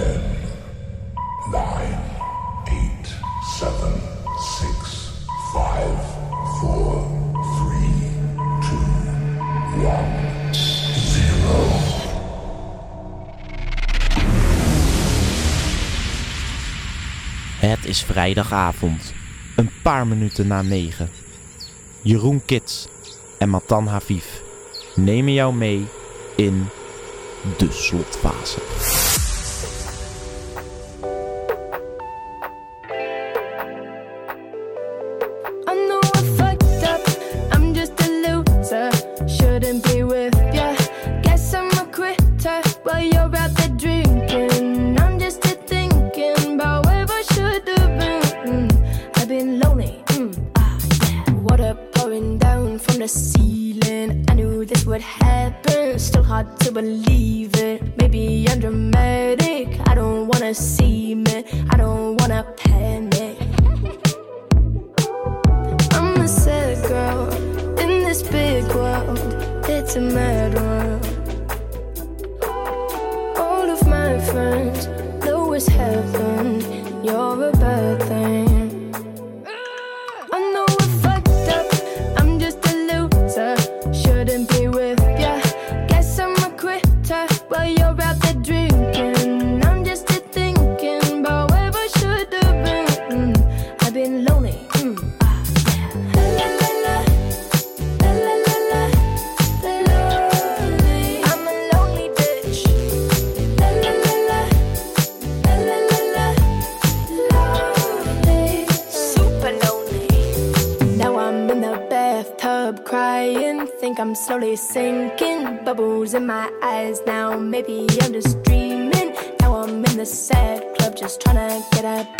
10, 9, 8, 7, 6, 5, 4, 3, 2, 1, 0. Het is vrijdagavond, een paar minuten na 9. Jeroen Kits en Matan Haviv nemen jou mee in de slotfase. think I'm slowly sinking. Bubbles in my eyes now. Maybe I'm just dreaming. Now I'm in the sad club, just trying to get up.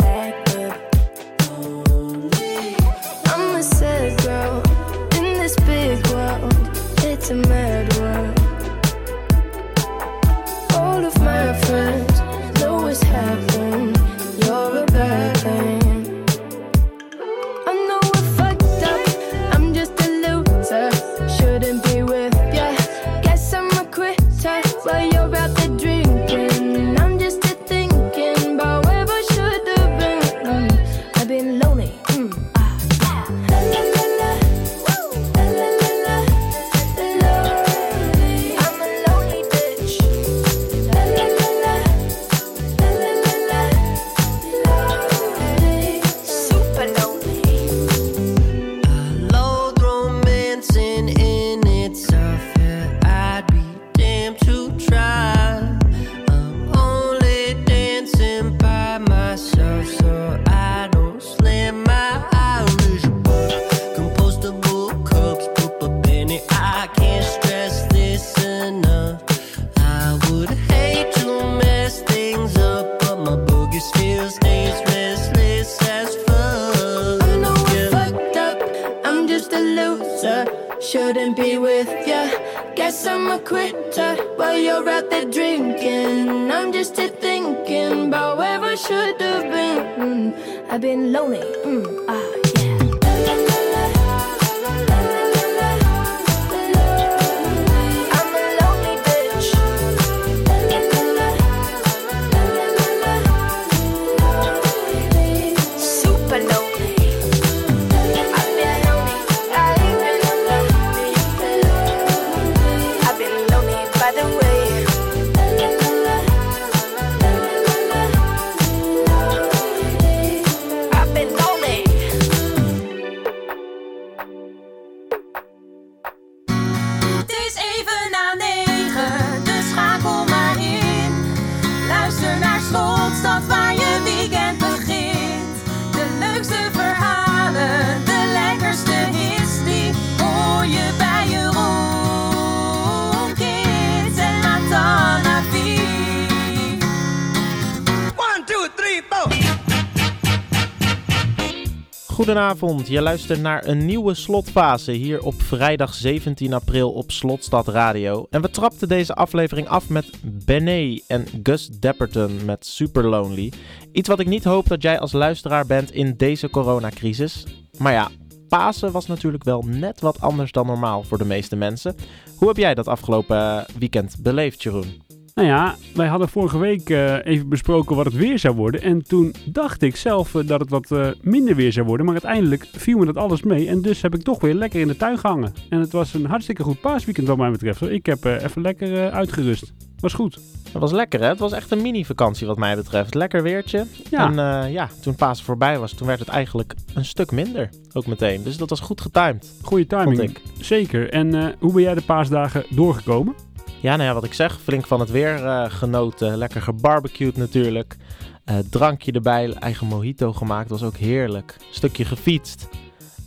Goedenavond, je luistert naar een nieuwe slotfase hier op vrijdag 17 april op Slotstad Radio. En we trapten deze aflevering af met Bené en Gus Dapperton met Super Lonely. Iets wat ik niet hoop dat jij als luisteraar bent in deze coronacrisis. Maar ja, Pasen was natuurlijk wel net wat anders dan normaal voor de meeste mensen. Hoe heb jij dat afgelopen eh, weekend beleefd, Jeroen? Nou ja, wij hadden vorige week eh, even besproken wat het weer zou worden. En toen dacht ik zelf eh, dat het wat eh, minder weer zou worden. Maar uiteindelijk viel me dat alles mee. En dus heb ik toch weer lekker in de tuin gehangen. En het was een hartstikke goed paasweekend wat mij betreft. hoor. Ik heb even lekker uitgerust. Was goed. Dat was lekker hè? Het was echt een mini-vakantie wat mij betreft. Lekker weertje. Ja. En ja, toen Pasen voorbij was, toen werd het eigenlijk een stuk minder. Ook meteen. Dus dat was goed getimed, Goede timing. Zeker. En hoe ben jij de paasdagen doorgekomen? Ja, nou ja, wat ik zeg, flink van het weer eh, genoten. Lekker gebarbecued natuurlijk. Eh, drankje erbij, eigen mojito gemaakt, was ook heerlijk. Stukje gefietst.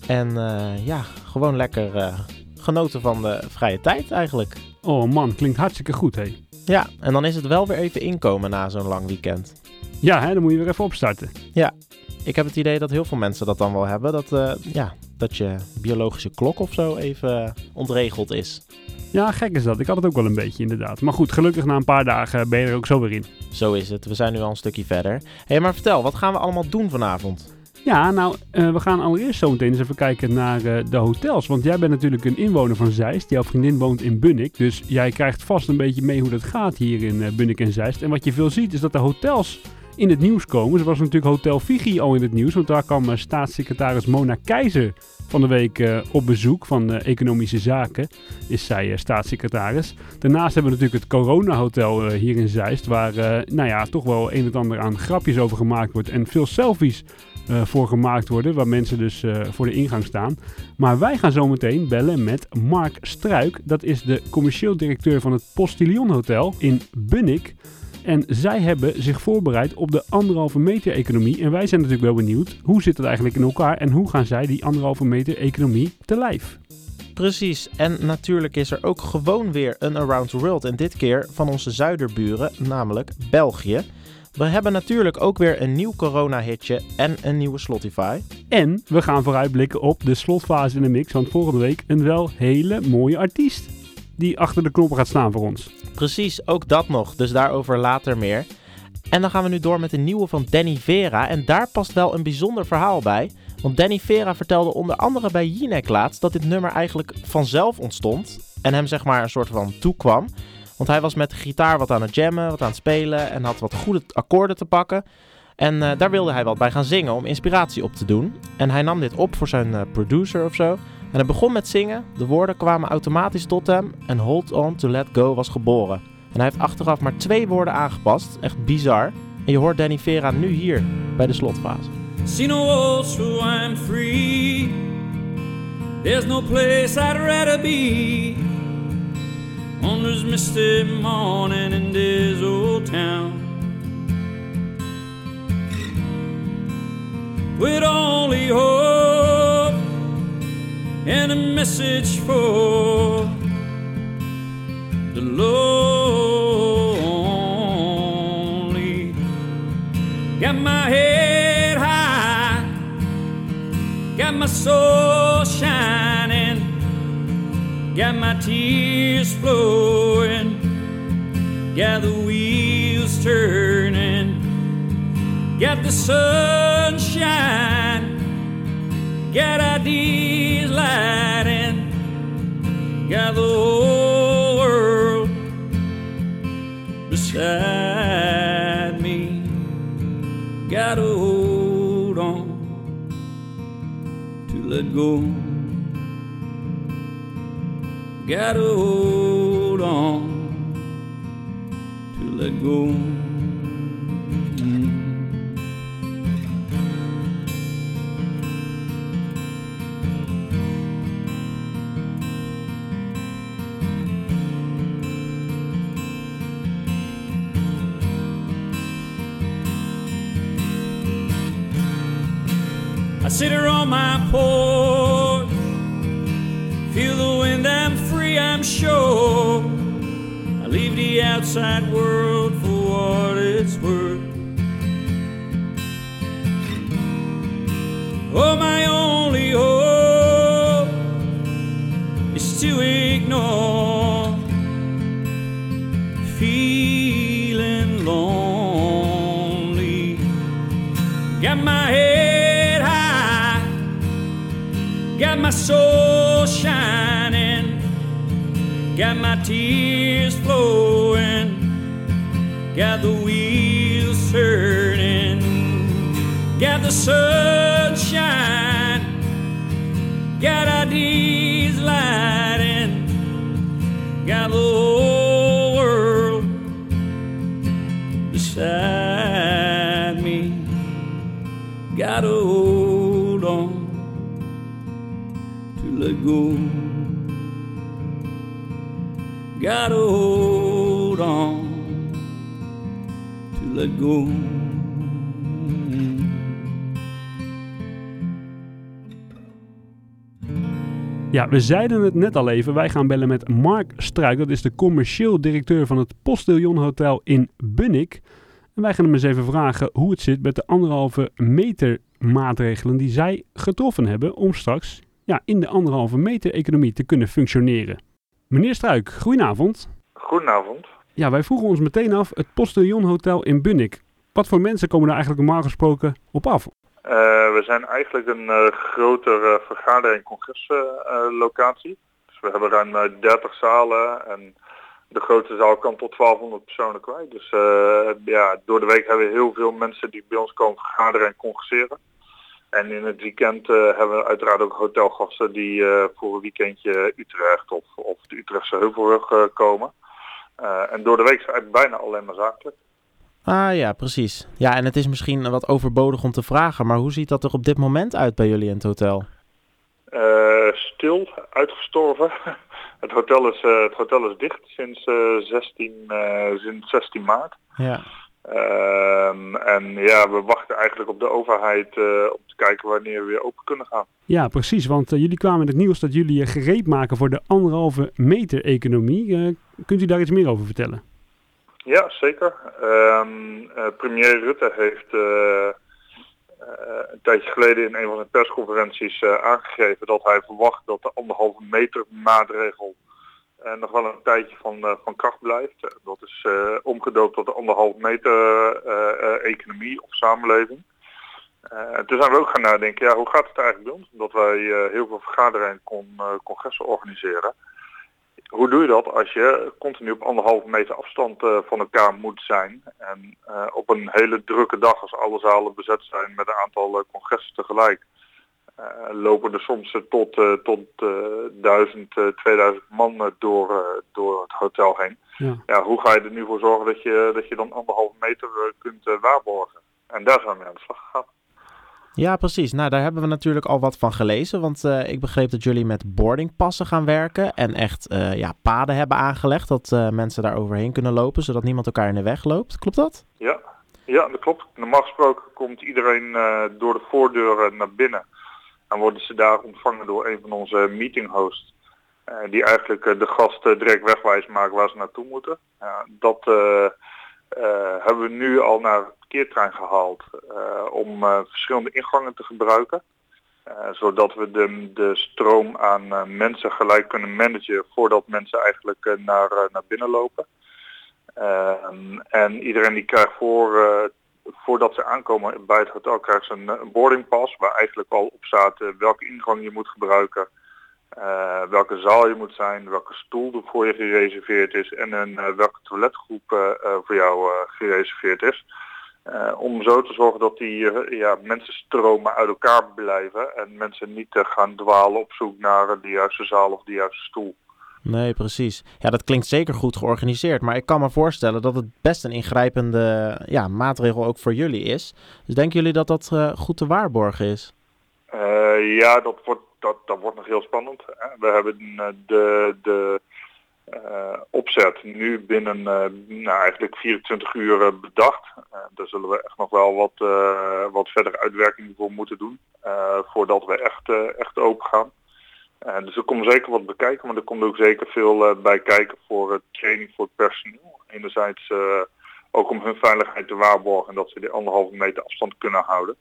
En eh, ja, gewoon lekker genoten van de vrije tijd eigenlijk. Oh man, klinkt hartstikke goed hé. Ja, en dan is het wel weer even inkomen na zo'n lang weekend. Ja, hè, dan moet je weer even opstarten. Ik heb het idee dat heel veel mensen dat dan wel hebben. Dat, ja, dat je biologische klok of zo even ontregeld is. Ja, gek is dat. Ik had het ook wel een beetje inderdaad. Maar goed, gelukkig na een paar dagen ben je er ook zo weer in. Zo is het. We zijn nu al een stukje verder. Hé, hey, maar vertel, wat gaan we allemaal doen vanavond? Ja, nou, eh, we gaan allereerst zo meteen eens even kijken naar eh, de hotels. Want jij bent natuurlijk een inwoner van Zeist. Jouw vriendin woont in Bunnik. Dus jij krijgt vast een beetje mee hoe dat gaat hier in eh, Bunnik en Zeist. En wat je veel ziet is dat de hotels in het nieuws komen. Zo was natuurlijk Hotel Vigi al in het nieuws. Want daar kwam eh, staatssecretaris Mona Keizer van de week eh, op bezoek van eh, Economische Zaken. Is zij staatssecretaris. Daarnaast hebben we natuurlijk het Corona Hotel hier in Zeist. Waar nou ja, toch wel een en ander aan grapjes over gemaakt wordt. En veel selfies voor gemaakt worden. Waar mensen dus voor de ingang staan. Maar wij gaan zo meteen bellen met Mark Struik. Dat is de commercieel directeur van het Postillon Hotel in Bunnik. En zij hebben zich voorbereid op de anderhalve meter economie. En wij zijn natuurlijk wel benieuwd, hoe zit het eigenlijk in elkaar? En hoe gaan zij die anderhalve meter economie te lijf? Precies, en natuurlijk is er ook gewoon weer een Around the World. En dit keer van onze zuiderburen, namelijk België. We hebben natuurlijk ook weer een nieuw corona-hitje en een nieuwe Slotify. En we gaan vooruitblikken op de slotfase in de mix. Want volgende week een wel hele mooie artiest. Die achter de knoppen gaat staan voor ons. Precies, ook dat nog, dus daarover later meer. En dan gaan we nu door met een nieuwe van Danny Vera. En daar past wel een bijzonder verhaal bij. Want Danny Vera vertelde onder andere bij Jinek laatst dat dit nummer eigenlijk vanzelf ontstond. En hem zeg maar een soort van toekwam. Want hij was met de gitaar wat aan het jammen, wat aan het spelen en had wat goede akkoorden te pakken. En eh, daar wilde hij wat bij gaan zingen om inspiratie op te doen. En hij nam dit op voor zijn eh, producer of zo. En hij begon met zingen, de woorden kwamen automatisch tot hem en Hold On To Let Go was geboren. En hij heeft achteraf maar twee woorden aangepast, echt bizar. En je hoort Danny Vera nu hier bij de slotfase. I'm free. There's no place I'd be. On this misty morning in this old town. With only hope and a message for the lonely. Got my head high, got my soul shining, got my tears flowing, got the wheels turning, got the sunshine, got ideas lighting, got the whole world beside me. Gotta hold on to let go. Gotta hold on to let go. Sit on my porch, feel the wind, I'm free, I'm sure. I leave the outside world for what it's worth. Oh, my only hope is to ignore my soul shining, got my tears flowing, got the wheels turning, got the sunshine, got ideas lighting, got the whole world beside me. got a go. Gotta hold on to let go. Ja, we zeiden het net al even. Wij gaan bellen met Mark Struik. Dat is de commercieel directeur van het Postillon Hotel in Bunnik. En wij gaan hem eens even vragen hoe het zit met de anderhalve meter maatregelen die zij getroffen hebben om straks ja, in de anderhalve meter economie te kunnen functioneren. Meneer Struik, goedenavond. Goedenavond. Ja, wij vroegen ons meteen af het Postillon Hotel in Bunnik. Wat voor mensen komen daar eigenlijk normaal gesproken op af? Eh, we zijn eigenlijk een eh grotere vergader- en congreslocatie. dus we hebben ruim eh, 30 zalen en de grootste zaal kan tot 1200 personen kwijt. Dus eh, ja, door de week hebben we heel veel mensen die bij ons komen vergaderen en congresseren. En in het weekend eh, hebben we uiteraard ook hotelgasten die eh, voor een weekendje Utrecht of, of de Utrechtse Heuvelrug eh, komen. En door de week is het bijna alleen maar zakelijk. Ah ja, precies. Ja, en het is misschien wat overbodig om te vragen, maar hoe ziet dat er op dit moment uit bij jullie in het hotel? Stil, uitgestorven. Het hotel is, het hotel is dicht sinds, eh, 16, eh, sinds 16 maart. Ja. Ehm, en ja, we wachten eigenlijk op de overheid eh, om te kijken wanneer we weer open kunnen gaan. Ja, precies, want eh, jullie kwamen in het nieuws dat jullie je gereed maken voor de anderhalve meter economie. Eh, kunt u daar iets meer over vertellen? Ja, zeker. Ehm, eh, premier Rutte heeft eh, eh, een tijdje geleden in een van zijn persconferenties eh, aangegeven dat hij verwacht dat de anderhalve meter maatregel eh, nog wel een tijdje van, eh, van kracht blijft. Eh, Dat is eh, omgedoopt tot de anderhalve meter eh, eh, economie of samenleving. Eh, toen zijn we ook gaan nadenken, ja, hoe gaat het eigenlijk bij ons? Omdat wij eh, heel veel vergaderingen en con, eh, congressen organiseren. Hoe doe je dat als je continu op anderhalve meter afstand eh, van elkaar moet zijn? En eh, op een hele drukke dag, als alle zalen bezet zijn met een aantal eh, congressen tegelijk, eh, lopen er soms eh, tot, eh, tot eh, 1000, eh, 2000 man eh, door, eh, door het hotel heen. Ja. Ja, hoe ga je er nu voor zorgen dat je, dat je dan anderhalve meter eh, kunt eh, waarborgen? En daar zijn we aan de slag gegaan. Ja, precies. Nou, daar hebben we natuurlijk al wat van gelezen. Want eh, ik begreep dat jullie met boardingpassen gaan werken. En echt eh, ja, paden hebben aangelegd. Dat eh, mensen daar overheen kunnen lopen. Zodat niemand elkaar in de weg loopt. Klopt dat? Ja, ja dat klopt. Normaal gesproken komt iedereen eh, door de voordeur eh, naar binnen. En worden ze daar ontvangen door een van onze meeting hosts. eh, die eigenlijk eh, de gasten direct wegwijs maken waar ze naartoe moeten. Dat eh, eh, hebben we nu al naar het parkeertrein gehaald eh, om eh, verschillende ingangen te gebruiken. Eh, zodat we de, de stroom aan eh, mensen gelijk kunnen managen voordat mensen eigenlijk eh, naar, eh, naar binnen lopen. Ehm, en iedereen die krijgt voor, eh, voordat ze aankomen bij het hotel krijgt ze een, een boardingpas waar eigenlijk al op staat eh, welke ingang je moet gebruiken, eh, welke zaal je moet zijn, welke stoel er voor je gereserveerd is en een, eh, welke toiletgroep eh, eh, voor jou eh, gereserveerd is. Eh, om zo te zorgen dat die eh, ja, mensenstromen uit elkaar blijven en mensen niet eh, gaan dwalen op zoek naar eh, de juiste zaal of de juiste stoel. Nee, precies. Ja, dat klinkt zeker goed georganiseerd. Maar ik kan me voorstellen dat het best een ingrijpende ja, maatregel ook voor jullie is. Dus denken jullie dat dat eh, goed te waarborgen is? Eh, ja, dat wordt, dat, dat wordt nog heel spannend. We hebben eh, de, de opzet nu binnen nou, eigenlijk 24 uur bedacht. Daar zullen we echt nog wel wat, wat verder uitwerking voor moeten doen. voordat we echt, echt open gaan. Eh, dus er komt zeker wat bekijken, maar er komt ook zeker veel eh, bij kijken voor eh, training voor het personeel. Enerzijds ook om hun veiligheid te waarborgen en dat ze die anderhalve meter afstand kunnen houden.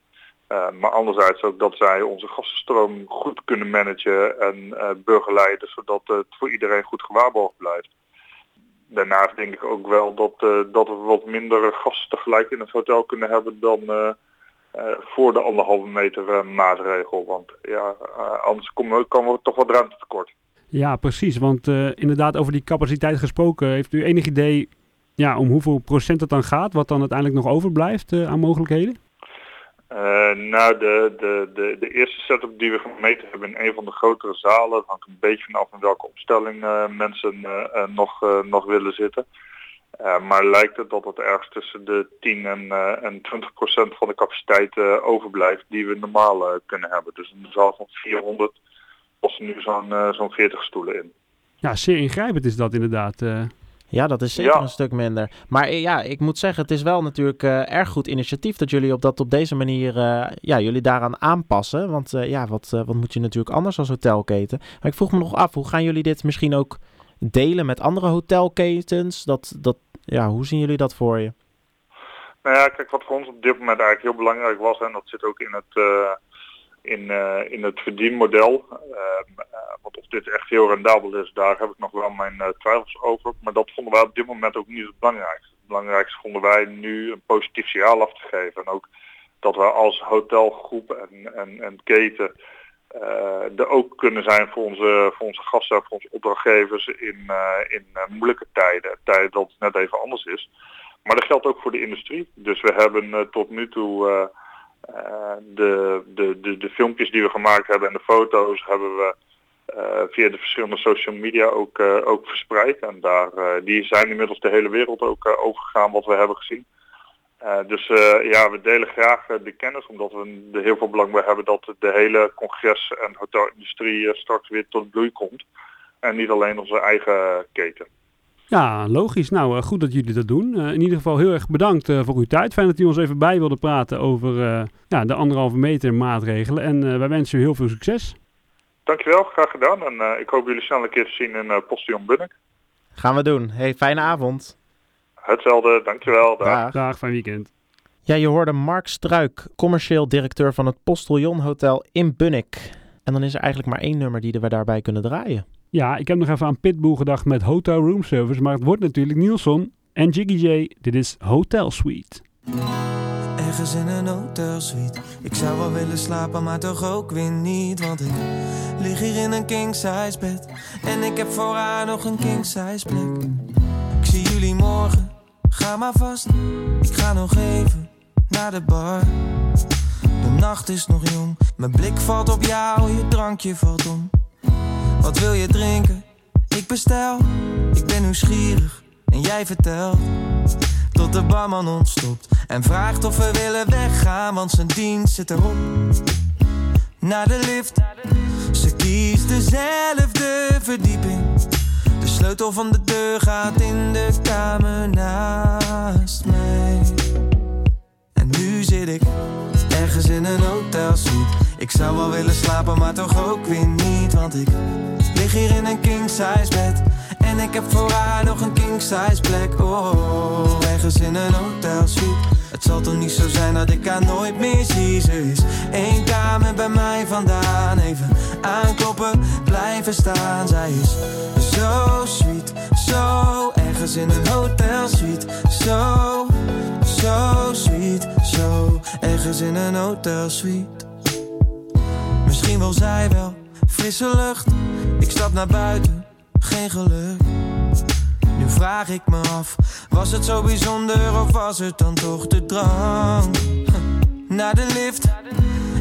Maar anderzijds ook dat zij onze gastenstroom goed kunnen managen en eh begeleiden, zodat het voor iedereen goed gewaarborgd blijft. Daarnaast denk ik ook wel dat, dat we wat minder gasten tegelijk in het hotel kunnen hebben dan voor de anderhalve meter eh, maatregel. Want ja, eh, anders komen we, komen we toch wat ruimte tekort. Ja, precies. Want eh, inderdaad, over die capaciteit gesproken, heeft u enig idee ja, om hoeveel procent het dan gaat, wat dan uiteindelijk nog overblijft eh, aan mogelijkheden? Eh, nou, de, de, de, de eerste setup die we gemeten hebben in een van de grotere zalen, hangt een beetje vanaf in welke opstelling eh, mensen eh, eh, nog, eh, nog willen zitten. Eh, maar lijkt het dat het ergens tussen de 10 en, eh, en 20 procent van de capaciteit eh, overblijft die we normaal eh, kunnen hebben. Dus een zaal van 400 passen nu zo'n eh, zo'n 40 stoelen in. Ja, zeer ingrijpend is dat inderdaad. eh. Ja, dat is zeker Ja. een stuk minder. Maar ja, ik moet zeggen, het is wel natuurlijk eh, erg goed initiatief dat jullie op, dat op deze manier eh, ja, jullie daaraan aanpassen. Want eh, ja, wat, eh, wat moet je natuurlijk anders als hotelketen? Maar ik vroeg me nog af, hoe gaan jullie dit misschien ook delen met andere hotelketens? Dat, dat, ja, hoe zien jullie dat voor je? Nou ja, kijk, wat voor ons op dit moment eigenlijk heel belangrijk was, en dat zit ook in het, eh, in, eh, in het verdienmodel. Ehm, eh, want of dit echt heel rendabel is, daar heb ik nog wel mijn twijfels over. Maar dat vonden wij op dit moment ook niet het belangrijkste. Het belangrijkste vonden wij nu een positief signaal af te geven. En ook dat we als hotelgroep en, en, en keten er ook kunnen zijn voor onze, voor onze gasten, voor onze opdrachtgevers in, eh, in eh, moeilijke tijden. Tijden dat het net even anders is. Maar dat geldt ook voor de industrie. Dus we hebben eh, tot nu toe eh, eh, de, de, de, de filmpjes die we gemaakt hebben en de foto's hebben we eh, via de verschillende social media ook, eh, ook verspreid. En daar, eh, die zijn inmiddels de hele wereld ook eh, overgegaan wat we hebben gezien. Eh, dus eh, ja, we delen graag eh, de kennis omdat we er heel veel belang bij hebben dat de hele congres- en hotelindustrie straks weer tot bloei komt. En niet alleen onze eigen keten. Ja, logisch. Nou, goed dat jullie dat doen. In ieder geval heel erg bedankt eh, voor uw tijd. Fijn dat u ons even bij wilde praten over eh, ja, de anderhalve meter maatregelen. En eh, wij wensen u heel veel succes. Dankjewel, graag gedaan. En eh, ik hoop jullie snel een keer te zien in uh, Postillon Bunnik. Gaan we doen. Hey, fijne avond. Hetzelfde, dankjewel. Dag. Dag. Dag, fijn weekend. Ja, je hoorde Mark Struik, commercieel directeur van het Postillon Hotel in Bunnik. En dan is er eigenlijk maar één nummer die we daarbij kunnen draaien. Ja, ik heb nog even aan Pitbull gedacht met Hotel Room Service. Maar het wordt natuurlijk Nielsen en Jiggy J. Dit is Hotel Suite. Ergens in een hotelsuite. Ik zou wel willen slapen, maar toch ook weer niet. Want ik lig hier in een king size bed. En ik heb voor haar nog een king size plek. Ik zie jullie morgen, ga maar vast. Ik ga nog even naar de bar. De nacht is nog jong, mijn blik valt op jou, je drankje valt om. Wat wil je drinken? Ik bestel, ik ben nieuwsgierig en jij vertelt. Tot de barman ontstopt en vraagt of we willen weggaan, want zijn dienst zit erop. Naar de lift, ze kiest dezelfde verdieping. Sleutel van de deur gaat in de kamer naast mij. En nu zit ik ergens in een hotelsuite. Ik zou wel willen slapen, maar toch ook weer niet, want ik lig hier in een king size bed. En ik heb voor haar nog een king size plek. Oh, ergens in een hotelsuite. Het zal toch niet zo zijn dat ik haar nooit meer zie. Ze is één kamer bij mij vandaan. Even aankloppen, blijven staan. Zij is zo sweet, zo ergens in een hotelsuite. Zo, zo sweet, zo ergens in een hotelsuite. Misschien wil zij wel frisse lucht. Ik stap naar buiten, geen geluk. Nu vraag ik me af, was het zo bijzonder of was het dan toch de drang? Naar de lift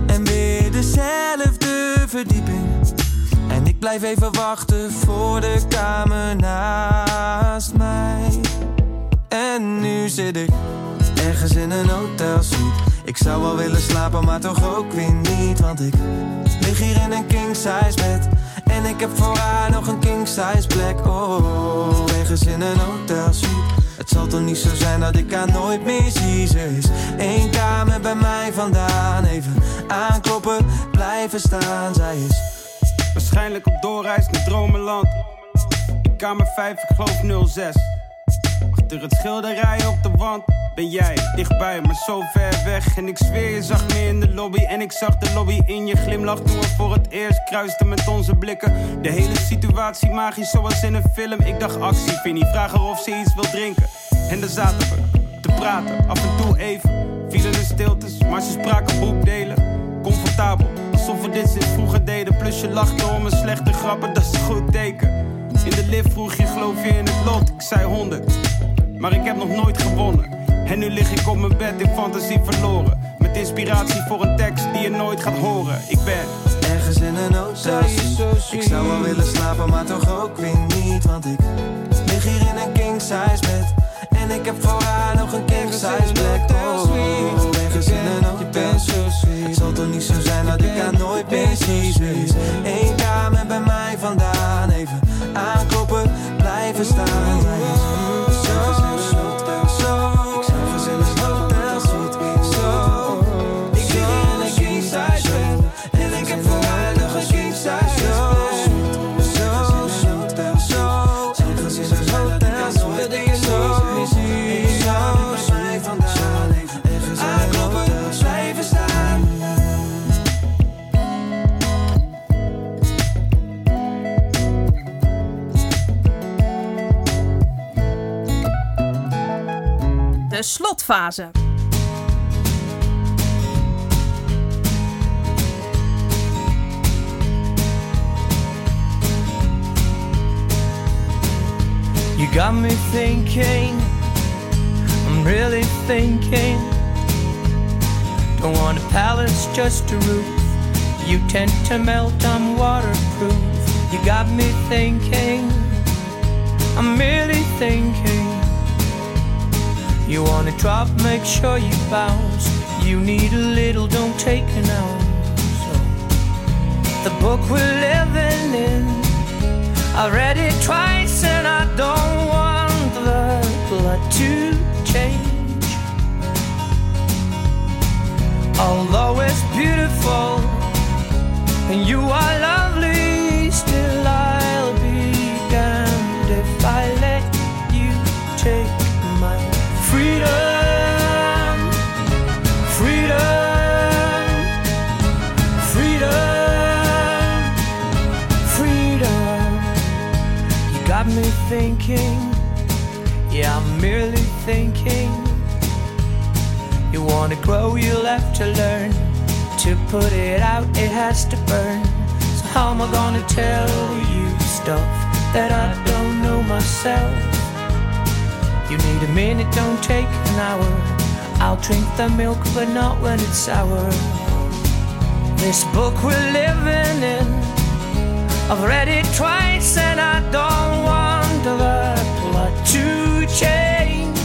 en weer dezelfde verdieping. En ik blijf even wachten voor de kamer naast mij. En nu zit ik ergens in een hotelsuite. Ik zou wel willen slapen, maar toch ook weer niet. Want ik lig hier in een king size bed. En ik heb voor haar nog een king size plek. Oh, ergens in een hotelsuite. Het zal toch niet zo zijn dat ik haar nooit meer zie. Ze is één kamer bij mij vandaan. Even aankloppen, blijven staan. Zij is Waarschijnlijk op doorreis naar Dromenland. In kamer 5, ik geloof 06. Achter het schilderij op de wand ben jij dichtbij, maar zo ver weg. En ik zweer, je zag me in de lobby. En ik zag de lobby in je glimlach toen we voor het eerst kruisten met onze blikken. De hele situatie magisch, zoals in een film. Ik dacht actie, Vinnie, vraag haar of ze iets wil drinken. En daar zaten we te praten, af en toe even. Vielen de stiltes, maar ze spraken boekdelen. Comfortabel, alsof we dit sinds vroeger deden. Plus je lachte om mijn slechte grappen, dat is een goed teken. In de lift vroeg je, geloof je in het lot? Ik zei 100. maar ik heb nog nooit gewonnen. En nu lig ik op mijn bed in fantasie verloren. Met inspiratie voor een tekst die je nooit gaat horen. Ik ben Ergens in een hotel Ik zou wel willen slapen, maar toch ook weer niet. Want ik lig hier in een king size bed. En ik heb voor haar nog een king size bed Oh, ergens in een hotel. Het zal toch niet zo zijn dat ik haar nooit meer zie één kamer bij mij vandaan. Even aankloppen, blijven staan Slotfase. You got me thinking, I'm really thinking. Don't want a palace, just a roof. You tend to melt, I'm waterproof. You got me thinking, I'm really thinking. You wanna drop, make sure you bounce. You need a little, don't take an ounce. So, the book we're living in. I read it twice and I don't want the blood to change. Although it's beautiful and you are lovely, thinking, yeah, I'm merely thinking. You wanna grow, you'll have to learn. To put it out, it has to burn. So, how am I gonna tell you stuff that I don't know myself? You need a minute, don't take an hour. I'll drink the milk, but not when it's sour. This book we're living in. I've read it twice and I don't of a to change.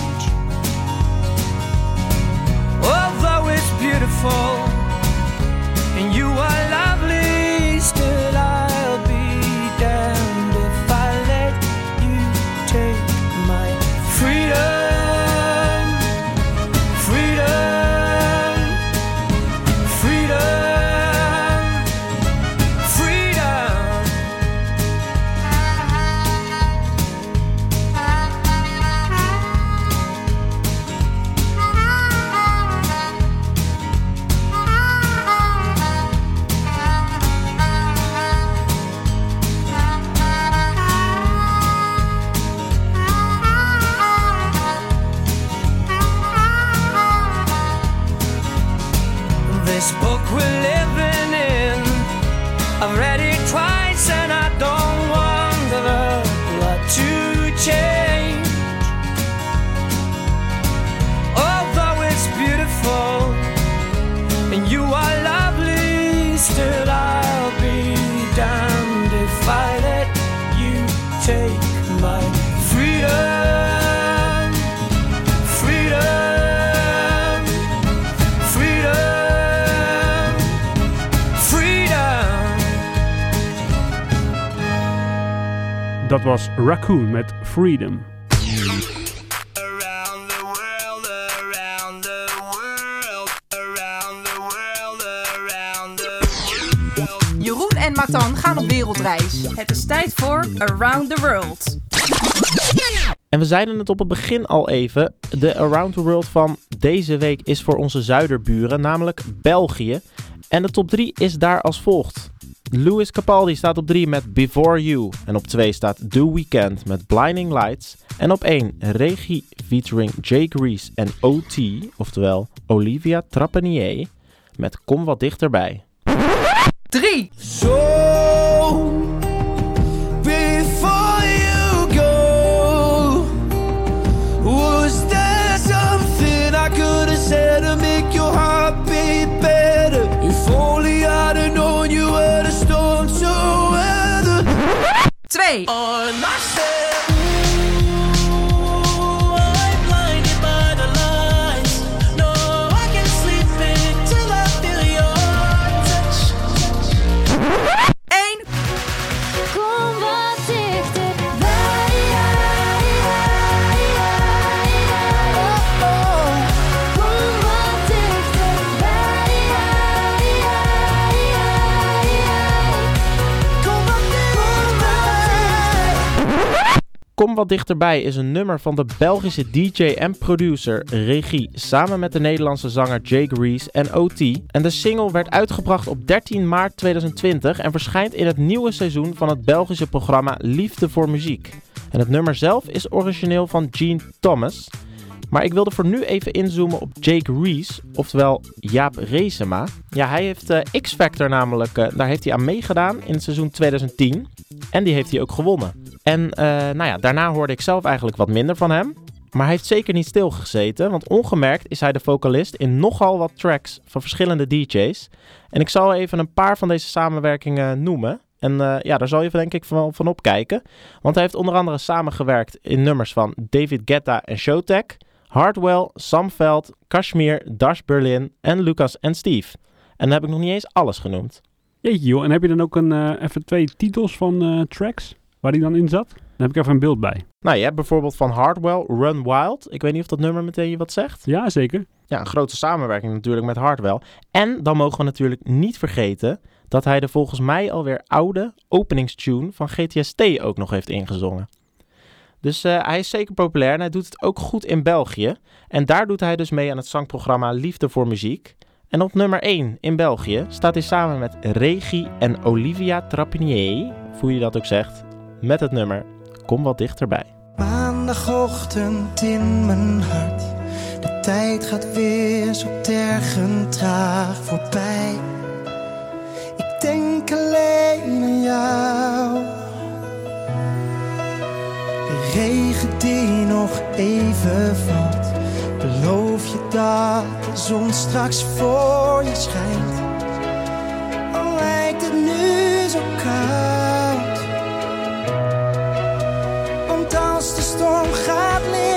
Although it's beautiful. Around the world. Jeroen en Matan gaan op wereldreis. Het is tijd voor Around the World. En we zeiden het op het begin al even. De Around the World van deze week is voor onze zuiderburen, namelijk België. En de top 3 is daar als volgt. Louis Capaldi staat op 3 met Before You. En op 2 staat The Weeknd met Blinding Lights. En op 1 Regie featuring Jay Grease en OT, oftewel Olivia Trapanier, met Kom wat dichterbij. 3. So 2. Kom wat dichterbij is een nummer van de Belgische DJ en producer Regie samen met de Nederlandse zanger Jake Reese en OT. En de single werd uitgebracht op 13 maart 2020 en verschijnt in het nieuwe seizoen van het Belgische programma Liefde voor Muziek. En het nummer zelf is origineel van Gene Thomas. Maar ik wilde voor nu even inzoomen op Jake Reese, oftewel Jaap Reesema. Ja, hij heeft eh, X-Factor namelijk, eh, daar heeft hij aan meegedaan in het seizoen 2010. En die heeft hij ook gewonnen. En eh, nou ja, daarna hoorde ik zelf eigenlijk wat minder van hem. Maar hij heeft zeker niet stilgezeten, want ongemerkt is hij de vocalist in nogal wat tracks van verschillende DJ's. En ik zal even een paar van deze samenwerkingen noemen. En ja, daar zal je denk ik van, van opkijken. Want hij heeft onder andere samengewerkt in nummers van David Guetta en Showtek, Hardwell, Sam Veld, Kashmir, Dash Berlin en Lucas en Steve. En dan heb ik nog niet eens alles genoemd. Jeetje joh, en heb je dan ook een, eh, even twee titels van eh, tracks waar die dan in zat? Dan heb ik even een beeld bij. Nou, je hebt bijvoorbeeld van Hardwell Run Wild. Ik weet niet of dat nummer meteen je wat zegt. Ja, zeker. Ja, een grote samenwerking natuurlijk met Hardwell. En dan mogen we natuurlijk niet vergeten dat hij de volgens mij alweer oude openingstune van GTST ook nog heeft ingezongen. Dus eh, hij is zeker populair en hij doet het ook goed in België. En daar doet hij dus mee aan het zangprogramma Liefde voor Muziek. En op nummer 1 in België staat hij samen met Regie en Olivia Trapinier, hoe je dat ook zegt, met het nummer Kom wat dichterbij. Maandagochtend in mijn hart. De tijd gaat weer zo tergend traag voorbij. Ik denk alleen aan jou. Regen die nog even valt. Beloof je dat de zon straks voor je schijnt. Al lijkt het nu zo koud. Want als de storm gaat liggen,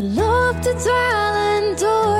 Je loopt te dwalen door de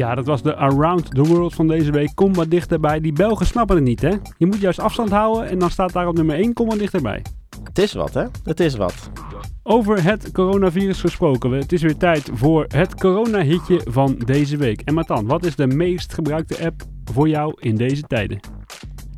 Ja, dat was de Around the World van deze week. Kom wat dichterbij. Die Belgen snappen het niet, hè? Je moet juist afstand houden en dan staat daar op nummer 1, kom wat dichterbij. Het is wat, hè? Het is wat. Over het coronavirus gesproken. Het is weer tijd voor het corona-hitje van deze week. En Matan, wat is de meest gebruikte app voor jou in deze tijden?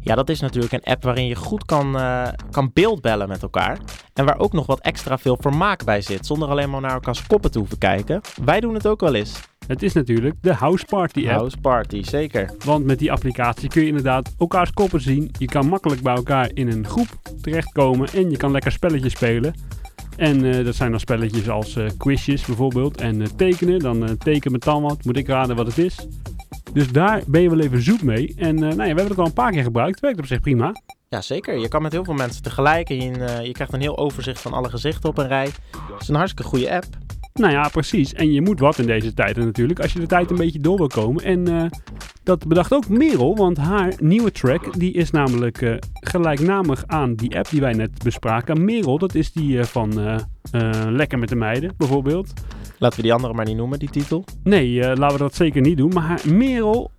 Ja, dat is natuurlijk een app waarin je goed kan, eh, kan beeldbellen met elkaar. En waar ook nog wat extra veel vermaak bij zit, zonder alleen maar naar elkaars koppen te hoeven kijken. Wij doen het ook wel eens. Het is natuurlijk de House Party app. House Party, zeker. Want met die applicatie kun je inderdaad elkaars koppen zien. Je kan makkelijk bij elkaar in een groep terechtkomen en je kan lekker spelletjes spelen. En eh, dat zijn dan spelletjes als eh, quizjes bijvoorbeeld en eh, tekenen. Dan teken met dan wat, moet ik raden wat het is. Dus daar ben je wel even zoek mee. En nou ja, we hebben het al een paar keer gebruikt. Werkt op zich prima. Ja, zeker. Je kan met heel veel mensen tegelijk en je, je krijgt een heel overzicht van alle gezichten op een rij. Het is een hartstikke goede app. Nou ja, precies. En je moet wat in deze tijden natuurlijk. Als je de tijd een beetje door wil komen. En eh, dat bedacht ook Merel. Want haar nieuwe track die is namelijk eh, gelijknamig aan die app die wij net bespraken. Merel, dat is die eh, van Lekker met de Meiden bijvoorbeeld. Laten we die andere maar niet noemen, die titel. Nee, laten we dat zeker niet doen. Maar haar Merel,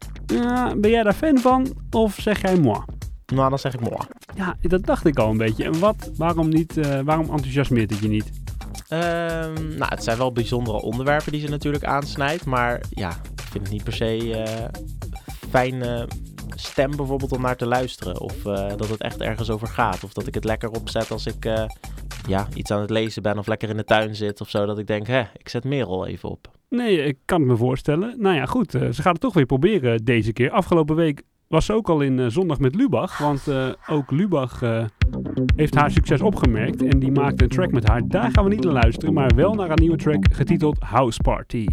ben jij daar fan van? Of zeg jij moi? Nou, dan zeg ik moi. Ja, dat dacht ik al een beetje. En wat? Waarom niet? waarom enthousiasmeert het je niet? Ehm, nou, het zijn wel bijzondere onderwerpen die ze natuurlijk aansnijdt. Maar ja, ik vind het niet per se eh fijn eh, stem bijvoorbeeld om naar te luisteren. Of eh, dat het echt ergens over gaat. Of dat ik het lekker opzet als ik eh, ja, iets aan het lezen ben of lekker in de tuin zit of zo. Dat ik denk, hè, ik zet Merel even op. Nee, ik kan het me voorstellen. Nou ja, goed. ze gaat het toch weer proberen deze keer. Afgelopen week was ze ook al in eh, Zondag met Lubach. Want eh, ook Lubach eh, heeft haar succes opgemerkt. En die maakte een track met haar. Daar gaan we niet naar luisteren. Maar wel naar een nieuwe track getiteld House Party.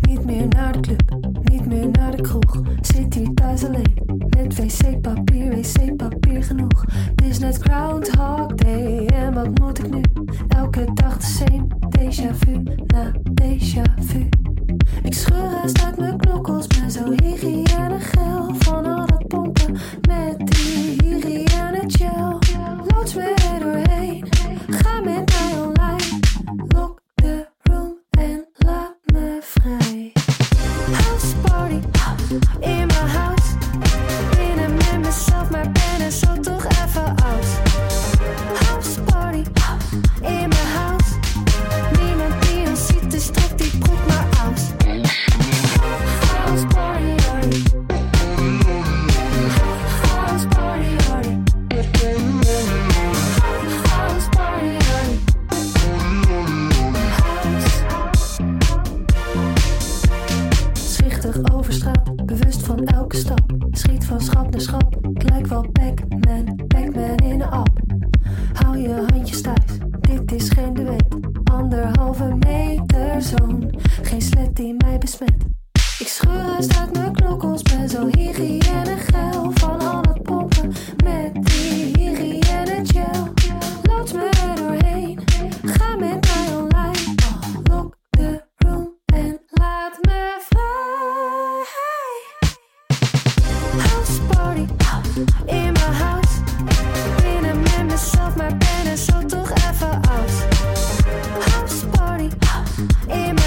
Niet meer naar de club, niet meer naar de kroeg. Zit hier thuis alleen, met wc-papier, wc-papier genoeg. Het is net Groundhog Day en wat moet ik nu? Elke dag de same, déjà vu na déjà vu. Ik scheur haast uit mijn knokkels, ben zo hygiënegel van al dat pompen met die hygiëne gel. Loods me er doorheen, ga met mij wel Pac-Man, Pac-Man in een app. Hou je handjes thuis, dit is geen duet. Anderhalve meter zoon, geen slet die mij besmet. Ik scheur uit mijn knokkels, ben zo hygiënegel van al het pompen met die hygiëne gel. Loods me er doorheen, ga met mij online. Lock the room en laat me vrij. House party, in mijn house. Binnen met mezelf, maar ben er zo toch even out. House party, in mijn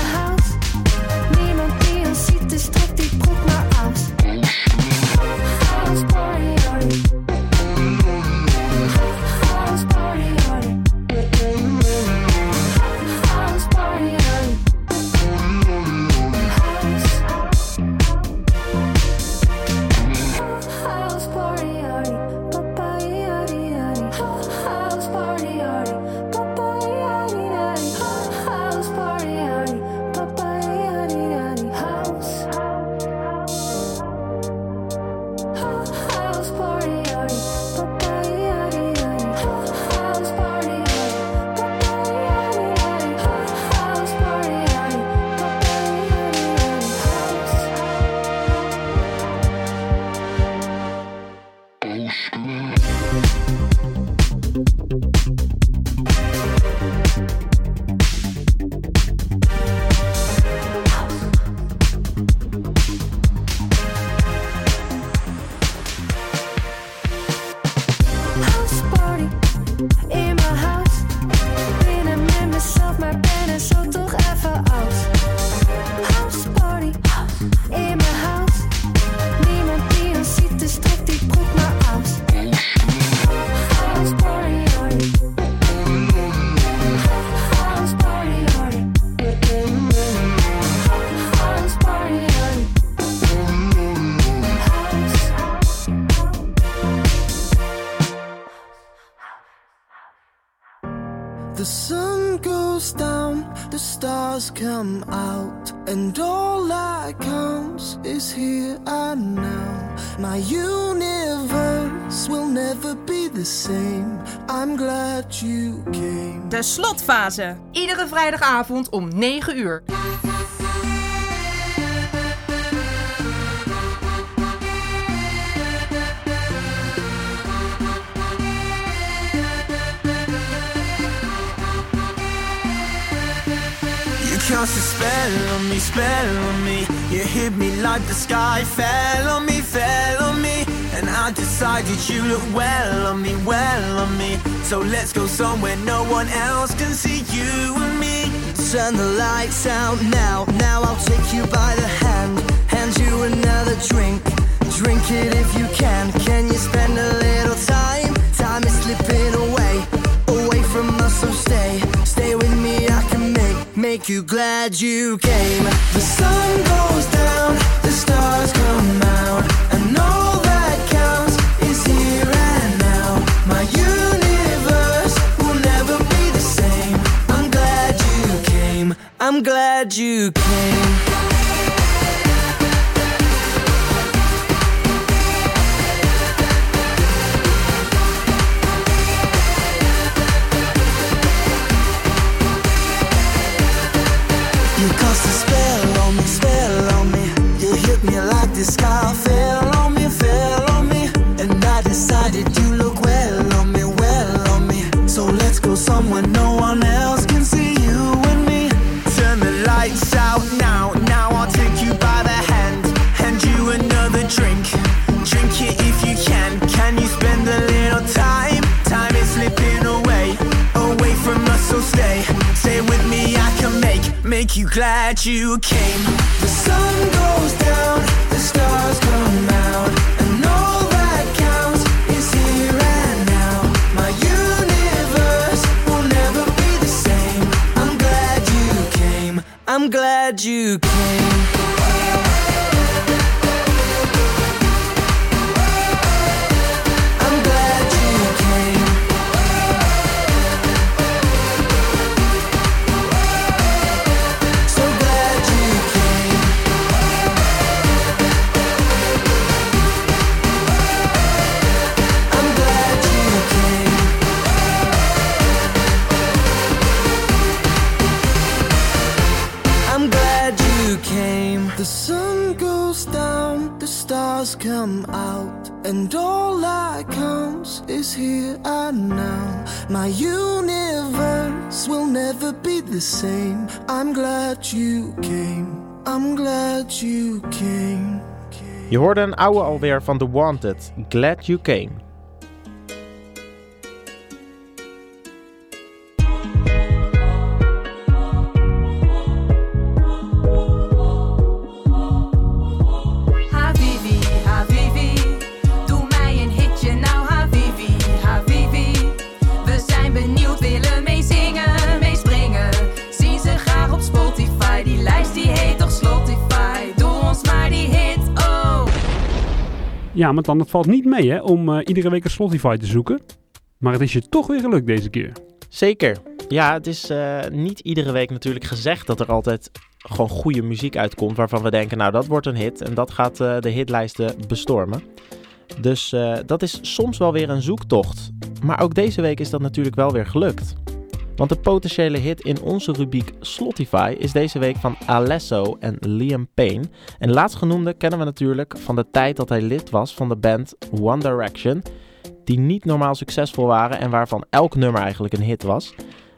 down, the stars come out, and all that counts is here and now. My universe will never be the same. I'm glad you came. De slotfase. Iedere vrijdagavond om 9 uur. Cast a spell on me, spell on me. You hit me like the sky fell on me, fell on me. And I decided you look well on me, well on me. So let's go somewhere no one else can see you and me. Turn the lights out now, now I'll take you by the hand. Hand you another drink, drink it if you can. Can you spend a little time? Time is slipping away, away from us, so stay, make, you glad you came. The sun goes down, the stars come out, and all that counts is here and now. My universe will never be the same. I'm glad you came. I'm glad you came. Let's no one else can see you and me. Turn the lights out now, now I'll take you by the hand. Hand you another drink. Drink it if you can. Can you spend a little time? Time is slipping away, away from us, so stay. Stay with me, I can make, make you glad you came. The sun goes down, the stars come out, you the same. I'm glad you came. I'm glad you came. Je hoorde een oude alweer van The Wanted. Glad You Came. Ja, dan, het valt niet mee hè, om eh, iedere week een Spotify te zoeken. Maar het is je toch weer gelukt deze keer. Zeker. Ja, het is eh, niet iedere week natuurlijk gezegd dat er altijd gewoon goede muziek uitkomt waarvan we denken, nou dat wordt een hit en dat gaat eh, de hitlijsten bestormen. Dus dat is soms wel weer een zoektocht. Maar ook deze week is dat natuurlijk wel weer gelukt. Want de potentiële hit in onze rubriek Slotify is deze week van Alesso en Liam Payne. En laatstgenoemde kennen we natuurlijk van de tijd dat hij lid was van de band One Direction. Die niet normaal succesvol waren en waarvan elk nummer eigenlijk een hit was.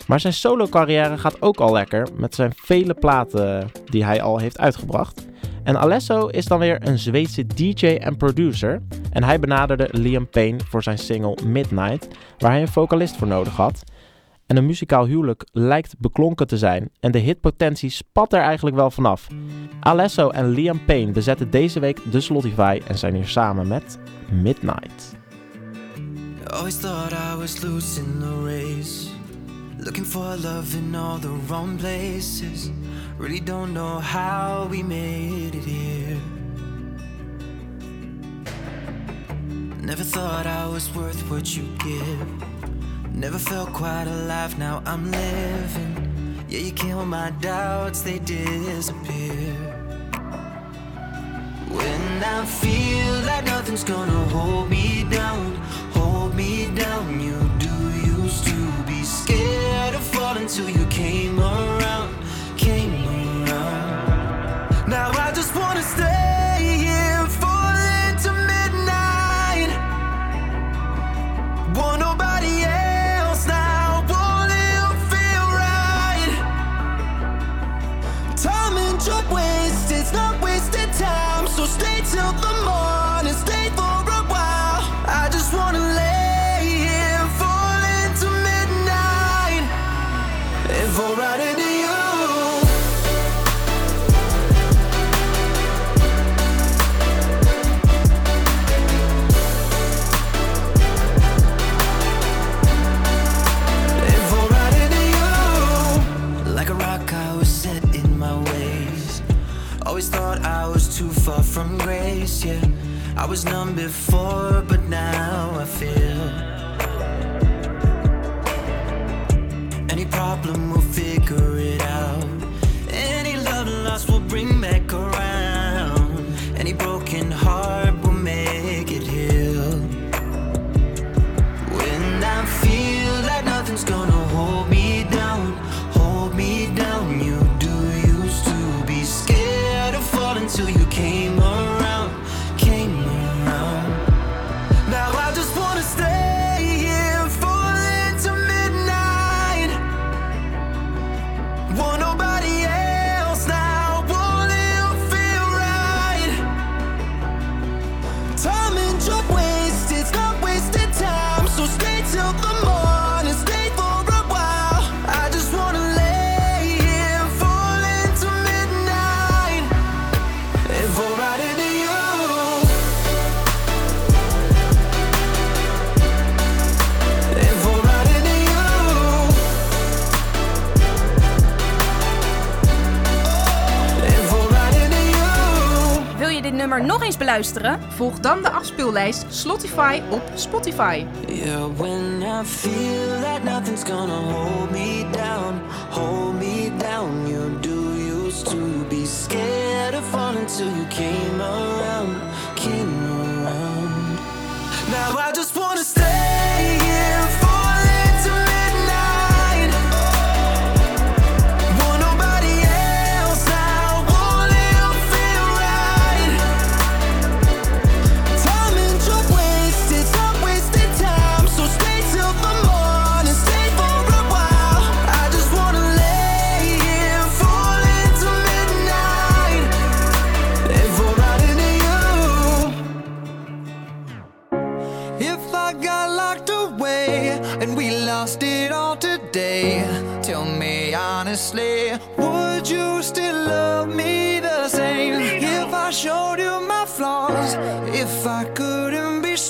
Maar zijn solo carrière gaat ook al lekker met zijn vele platen die hij al heeft uitgebracht. En Alesso is dan weer een Zweedse DJ en producer. En hij benaderde Liam Payne voor zijn single Midnight, waar hij een vocalist voor nodig had. En een muzikaal huwelijk lijkt beklonken te zijn en de hitpotentie spat er eigenlijk wel vanaf. Alesso en Liam Payne bezetten deze week de Slotify en zijn hier samen met Midnight. Always thought I was losing the race. Looking for love in all the wrong places. Really don't know how we made it here. Never thought I was worth what you give. Never felt quite alive, now I'm living. Yeah, you kill my doubts, they disappear. When I feel like nothing's gonna hold me down, hold me down. You do used to be scared of falling till you came around, came around. Now I just wanna stay nog eens beluisteren? Volg dan de afspeellijst Slotify op Spotify.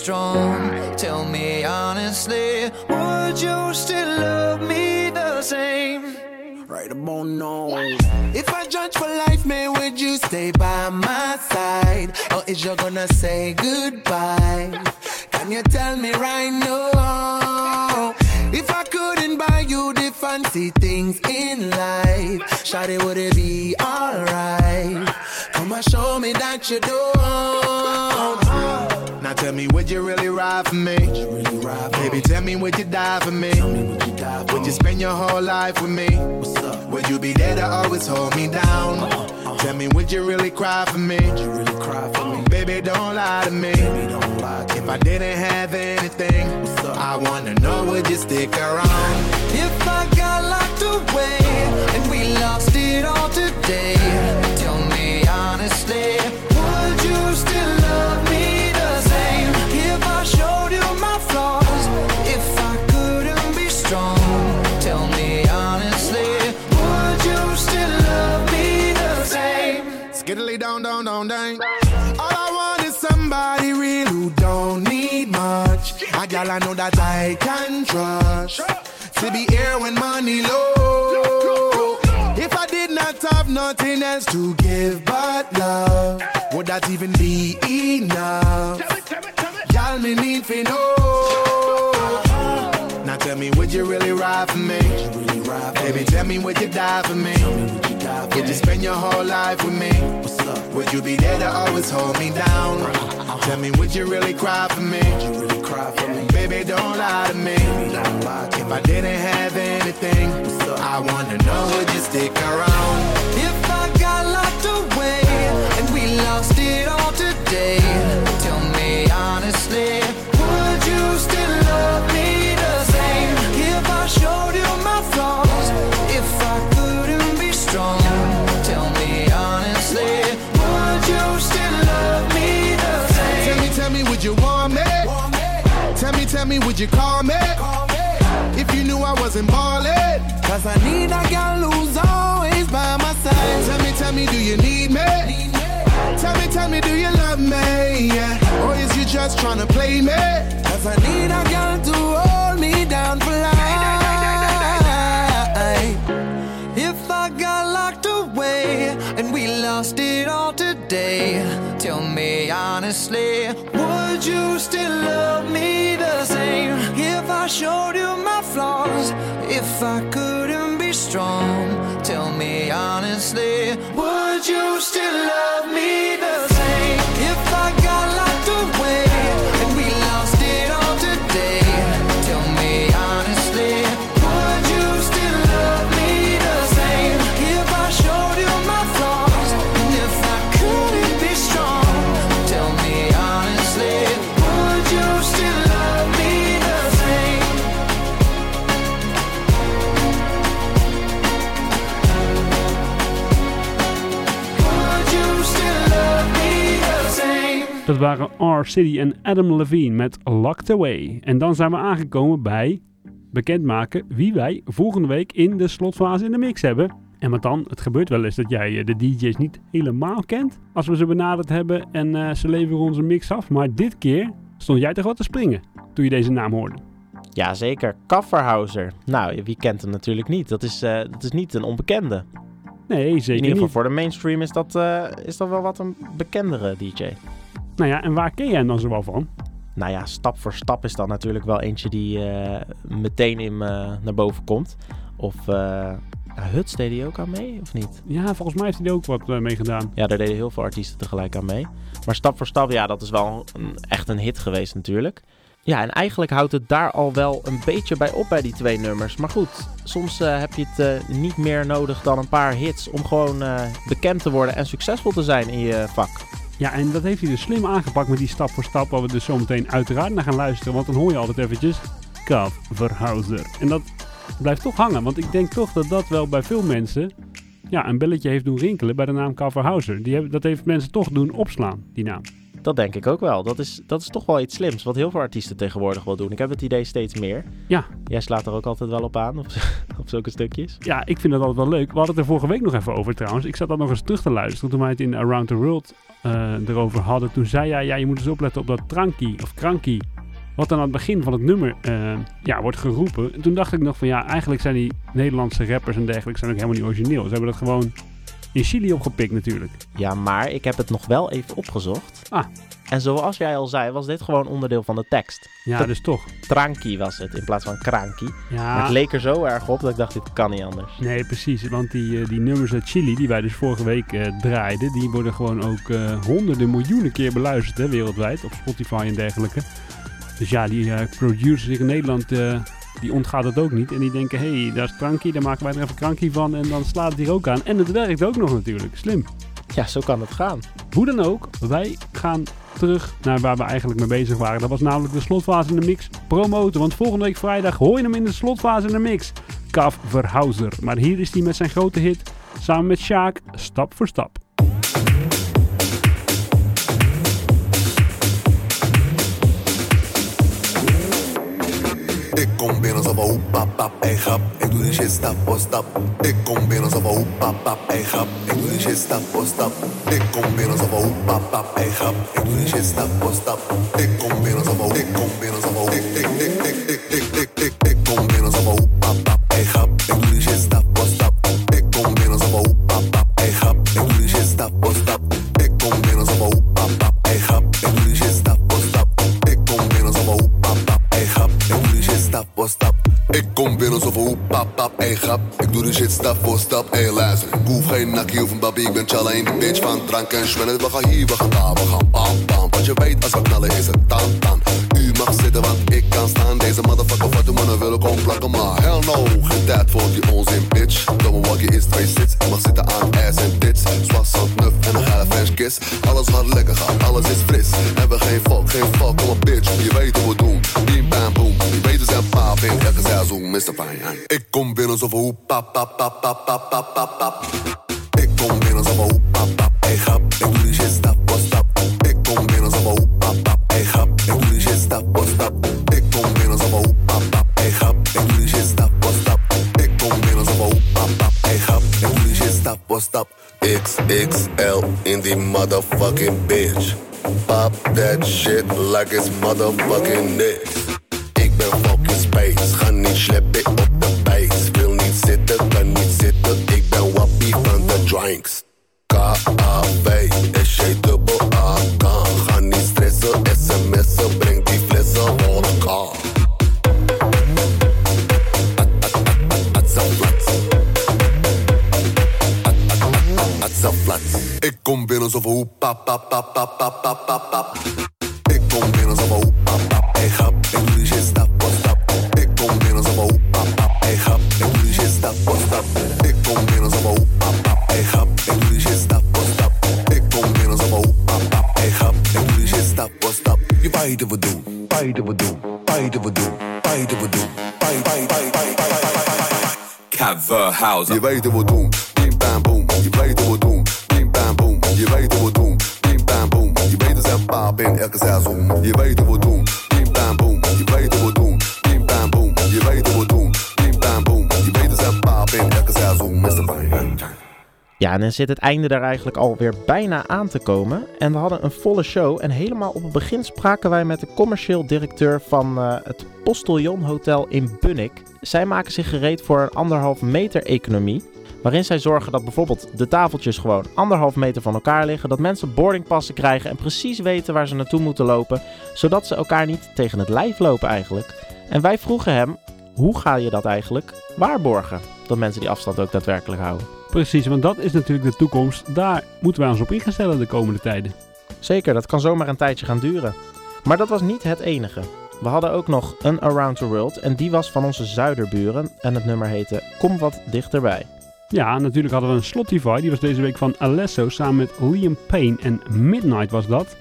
Strong, tell me honestly, would you still love me the same? Right about now. If I judge for life, man, would you stay by my side? Or is you gonna say goodbye? Can you tell me right now? If I couldn't buy you the fancy things in life, Shawty, would it be alright? Come and show me that you don't. Now tell me, would you really ride for me? Baby, tell me, would you die for me? Would you spend your whole life with me? Would you be there to always hold me down? Uh, uh. Tell me, would you really cry for me? Baby, don't lie to me. If I didn't have anything, I wanna know, would you stick around? If I got locked away and we lost it all today, tell me honestly, All I want is somebody real who don't need much. A gal I know that I can trust. To be here when money low. If I did not have nothing else to give but love, would that even be enough? Y'all me need to know. Now tell me, would you really ride for me? Baby, tell me, would you die for me? Would you spend your whole life with me? Would you be there to always hold me down? Uh-uh. Tell me, would you really cry for me? Would you really cry for me? Baby, don't lie to me. If I didn't have anything, I wanna know, would you stick around? If I got locked away and we lost it all today, tell me honestly, would you still love me would you want me? Tell me, tell me, would you call me? If you knew I wasn't ballin'. Cause I need a girl who's always by my side. Tell me, tell me, do you need me? Tell me, tell me, do you love me? Yeah. Or is you just tryna play me? Cause I need a girl to hold me down for life. If I got locked away and we lost it all today, tell me honestly, would you still love me the same? If I showed you my flaws, if I couldn't be strong, tell me honestly, would you still love me the same? Waren R. City en Adam Levine met Locked Away. En dan zijn we aangekomen bij bekendmaken wie wij volgende week in de slotfase in de mix hebben. En wat dan? Het gebeurt wel eens dat jij eh, de DJ's niet helemaal kent als we ze benaderd hebben en eh, ze leveren onze mix af. Maar dit keer stond jij toch wat te springen toen je deze naam hoorde. Jazeker, Kafferhauser. Nou, wie kent hem natuurlijk niet? Dat is, eh, dat is niet een onbekende. Nee, In zeker ieder geval niet. voor de mainstream is dat, is dat wel wat een bekendere DJ. Nou ja, en waar ken jij hem dan zoal van? Nou ja, stap voor stap is dan natuurlijk wel eentje die eh, meteen in me naar boven komt. Of eh ja, Huts deed hij ook aan mee, of niet? Ja, volgens mij heeft hij er ook wat eh, mee gedaan. Ja, daar deden heel veel artiesten tegelijk aan mee. Maar stap voor stap, ja, dat is wel een, echt een hit geweest natuurlijk. Ja, en eigenlijk houdt het daar al wel een beetje bij op bij die twee nummers. Maar goed, soms eh, heb je het eh, niet meer nodig dan een paar hits om gewoon eh, bekend te worden en succesvol te zijn in je vak. Ja, en dat heeft hij dus slim aangepakt met die stap voor stap, waar we dus zometeen uiteraard naar gaan luisteren. Want dan hoor je altijd eventjes Kav Verhauser. En dat blijft toch hangen, want ik denk toch dat dat wel bij veel mensen ja, een belletje heeft doen rinkelen bij de naam Kav Verhauser. Die hebben, dat heeft mensen toch doen opslaan, die naam. Dat denk ik ook wel. Dat is, dat is toch wel iets slims, wat heel veel artiesten tegenwoordig wel doen. Ik heb het idee steeds meer. Ja. Jij slaat er ook altijd wel op aan, op, op zulke stukjes. Ja, ik vind dat altijd wel leuk. We hadden het er vorige week nog even over trouwens. Ik zat dan nog eens terug te luisteren toen wij het in Around the World eh, erover hadden. Toen zei jij, ja, je moet eens opletten op dat trankie of krankie. Wat dan aan het begin van het nummer eh, ja, wordt geroepen. En toen dacht ik nog van ja, eigenlijk zijn die Nederlandse rappers en dergelijke zijn ook helemaal niet origineel. Ze hebben dat gewoon in Chili opgepikt natuurlijk. Ja, maar ik heb het nog wel even opgezocht. Ah. En zoals jij al zei, was dit gewoon onderdeel van de tekst. Ja, dus toch. Trankie was het, in plaats van krankie. Ja. Maar het leek er zo erg op dat ik dacht, dit kan niet anders. Nee, precies. Want die, eh, die nummers uit Chili, die wij dus vorige week eh, draaiden, die worden gewoon ook eh, honderden miljoenen keer beluisterd hè, wereldwijd op Spotify en dergelijke. Dus ja, die eh producers in Nederland, die ontgaat het ook niet. En die denken, hé, hey, daar is krankie, daar maken wij er even krankie van en dan slaat het hier ook aan. En het werkt ook nog natuurlijk. Slim. Ja, zo kan het gaan. Hoe dan ook, wij gaan terug naar waar we eigenlijk mee bezig waren. Dat was namelijk de slotfase in de mix promoten. Want volgende week vrijdag hoor je hem in de slotfase in de mix. Kav Verhauser. Maar hier is hij met zijn grote hit. Samen met Sjaak, stap voor stap. Ik kom binnen alsof een hoep, pap, pap, hey grap. Ik doe die shit stap voor stap. Ik kom binnen alsof een hoep, pap, pap, hey grap. Ik doe die shit stap voor stap. Ik kom binnen alsof een hoep, pap, pap, hey grap. Ik doe die shit stap voor stap. Ik kom binnen alsof een ik kom Ik kom binnen zoveel hoe pap, pap, ey grap. Ik doe de shit stap voor stap, ey luister. Ik hoef geen nakkie of een babi, ik ben challa in de bitch van drank en schwennen. We gaan hier, we gaan daar, we gaan bam, bam. Wat je weet als we knallen is het tam, tam. up, up, up, up, up, up, up, up. Ik kom binnen zonder hoep, up, up. Ey, grap, ik doe die shit stap voor stap. Ik kom binnen zonder hoep, up, up. Ey, grap, ik doe die shit stap XXL in the motherfucking bitch. Pop that shit like it's motherfucking pausa. E vai, eu vou Ja, en dan zit het einde er eigenlijk alweer bijna aan te komen. En we hadden een volle show. En helemaal op het begin spraken wij met de commercieel directeur van eh, het Postillon Hotel in Bunnik. Zij maken zich gereed voor een anderhalf meter economie. Waarin zij zorgen dat bijvoorbeeld de tafeltjes gewoon anderhalf meter van elkaar liggen. Dat mensen boardingpassen krijgen en precies weten waar ze naartoe moeten lopen. Zodat ze elkaar niet tegen het lijf lopen eigenlijk. En wij vroegen hem, hoe ga je dat eigenlijk waarborgen? Dat mensen die afstand ook daadwerkelijk houden. Precies, want dat is natuurlijk de toekomst. Daar moeten wij ons op in gaan stellen de komende tijden. Zeker, dat kan zomaar een tijdje gaan duren. Maar dat was niet het enige. We hadden ook nog een Around the World en die was van onze zuiderburen en het nummer heette Kom wat dichterbij. Ja, natuurlijk hadden we een Slotify. Die was deze week van Alesso samen met Liam Payne en Midnight was dat.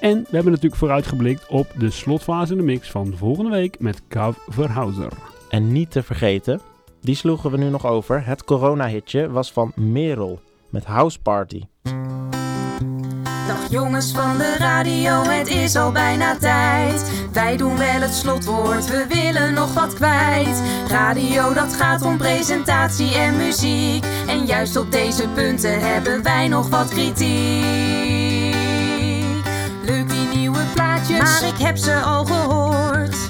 En we hebben natuurlijk vooruitgeblikt op de slotfase in de mix van volgende week met Kav Verhouser. En niet te vergeten, die sloegen we nu nog over. Het corona-hitje was van Merel met House Party. Dag jongens van de radio, het is al bijna tijd. Wij doen wel het slotwoord, we willen nog wat kwijt. Radio, dat gaat om presentatie en muziek. En juist op deze punten hebben wij nog wat kritiek. Leuk die nieuwe plaatjes, maar ik heb ze al gehoord.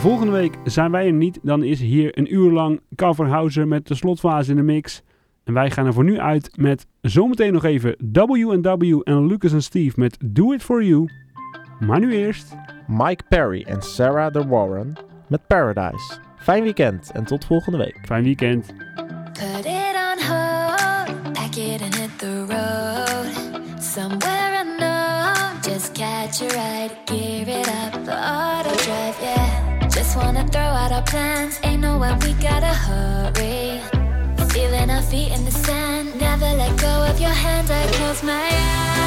Volgende week zijn wij er niet. Dan is hier een uur lang Coverhouser met de slotfase in de mix. En wij gaan er voor nu uit met zometeen nog even W&W en Lucas en Steve met Do It For You. Maar nu eerst... Mike Perry en Sarah de Warren met Paradise. Fijn weekend en tot volgende week. Fijn weekend. Put it on hold, pack it and hit the road. Somewhere unknown, just catch a ride, gear it up, the auto drive, yeah. Wanna throw out our plans, ain't no way we gotta hurry. Feeling our feet in the sand, never let go of your hands. I close my eyes,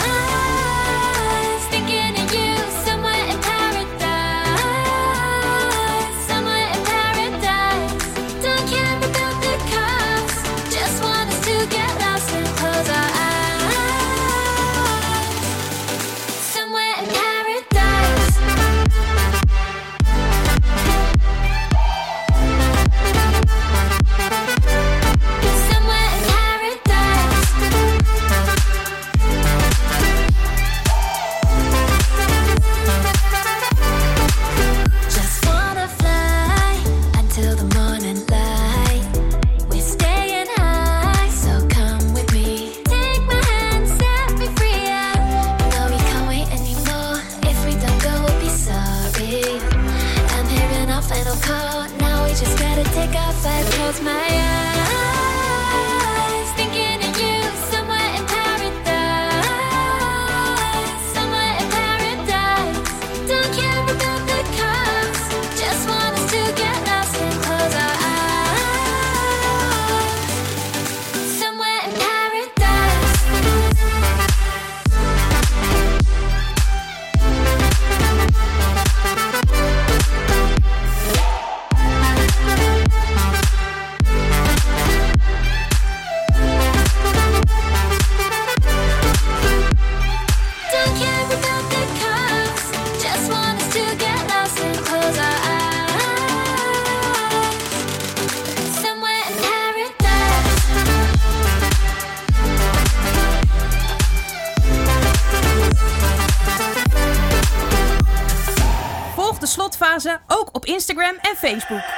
Facebook.